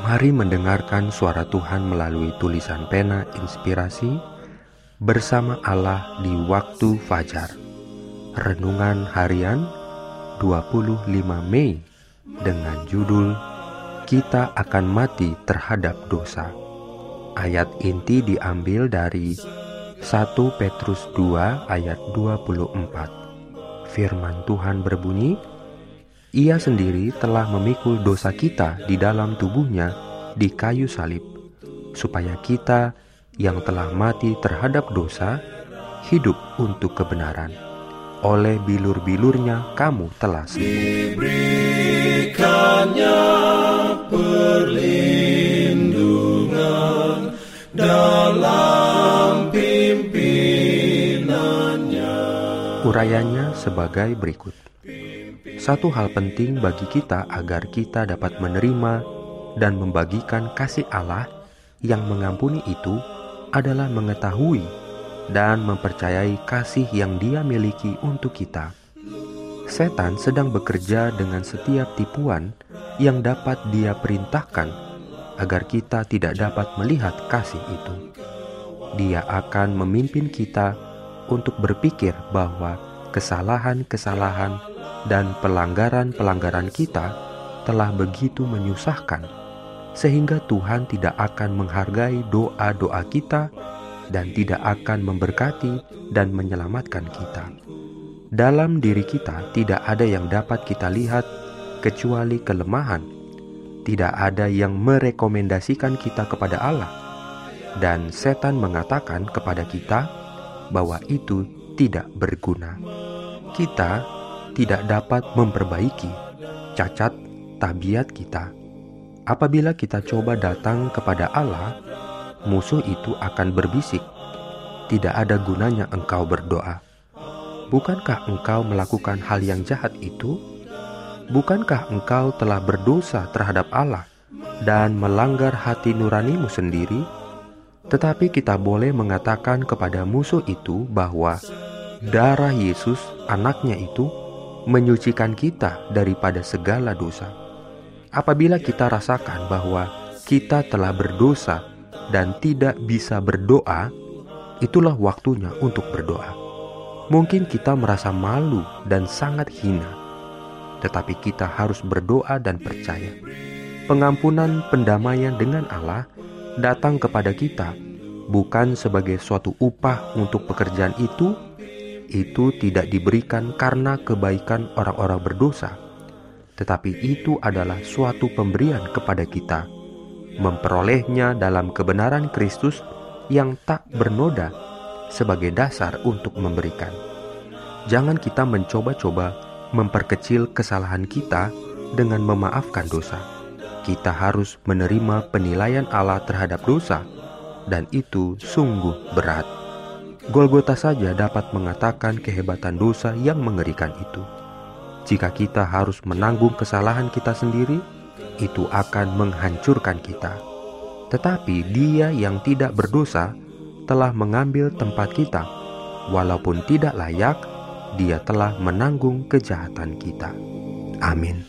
Mari mendengarkan suara Tuhan melalui tulisan pena inspirasi bersama Allah di waktu fajar. Renungan harian 25 Mei dengan judul Kita akan mati terhadap dosa. Ayat inti diambil dari 1 Petrus 2 ayat 24. Firman Tuhan berbunyi, ia sendiri telah memikul dosa kita di dalam tubuhnya di kayu salib, supaya kita yang telah mati terhadap dosa hidup untuk kebenaran. Oleh bilur-bilurnya kamu telah sembuh. perlindungan dalam pimpinannya. Urayanya sebagai berikut. Satu hal penting bagi kita agar kita dapat menerima dan membagikan kasih Allah yang mengampuni itu adalah mengetahui dan mempercayai kasih yang Dia miliki untuk kita. Setan sedang bekerja dengan setiap tipuan yang dapat Dia perintahkan agar kita tidak dapat melihat kasih itu. Dia akan memimpin kita untuk berpikir bahwa kesalahan-kesalahan dan pelanggaran-pelanggaran kita telah begitu menyusahkan, sehingga Tuhan tidak akan menghargai doa-doa kita dan tidak akan memberkati dan menyelamatkan kita. Dalam diri kita tidak ada yang dapat kita lihat kecuali kelemahan. Tidak ada yang merekomendasikan kita kepada Allah, dan setan mengatakan kepada kita bahwa itu tidak berguna. Kita tidak dapat memperbaiki cacat tabiat kita. Apabila kita coba datang kepada Allah, musuh itu akan berbisik, "Tidak ada gunanya engkau berdoa." Bukankah engkau melakukan hal yang jahat itu? Bukankah engkau telah berdosa terhadap Allah dan melanggar hati nuranimu sendiri? Tetapi kita boleh mengatakan kepada musuh itu bahwa darah Yesus, anaknya itu, menyucikan kita daripada segala dosa. Apabila kita rasakan bahwa kita telah berdosa dan tidak bisa berdoa, itulah waktunya untuk berdoa. Mungkin kita merasa malu dan sangat hina, tetapi kita harus berdoa dan percaya. Pengampunan pendamaian dengan Allah datang kepada kita bukan sebagai suatu upah untuk pekerjaan itu itu tidak diberikan karena kebaikan orang-orang berdosa, tetapi itu adalah suatu pemberian kepada kita, memperolehnya dalam kebenaran Kristus yang tak bernoda sebagai dasar untuk memberikan. Jangan kita mencoba-coba memperkecil kesalahan kita dengan memaafkan dosa. Kita harus menerima penilaian Allah terhadap dosa, dan itu sungguh berat. Golgota saja dapat mengatakan kehebatan dosa yang mengerikan itu. Jika kita harus menanggung kesalahan kita sendiri, itu akan menghancurkan kita. Tetapi Dia yang tidak berdosa telah mengambil tempat kita, walaupun tidak layak, Dia telah menanggung kejahatan kita. Amin.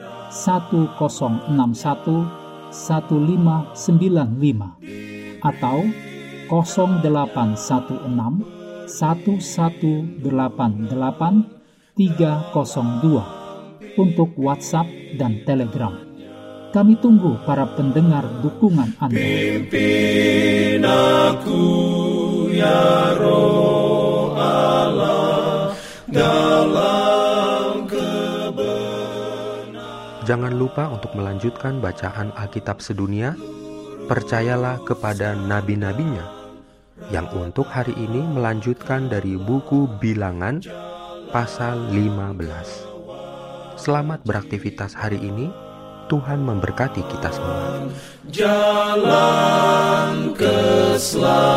1061 1595 atau 0816 1188 302 untuk WhatsApp dan Telegram. Kami tunggu para pendengar dukungan Anda. Pimpin aku ya roh Allah dalam Jangan lupa untuk melanjutkan bacaan Alkitab sedunia. Percayalah kepada nabi-nabinya yang untuk hari ini melanjutkan dari buku Bilangan pasal 15. Selamat beraktivitas hari ini. Tuhan memberkati kita semua. Jalan keselamatan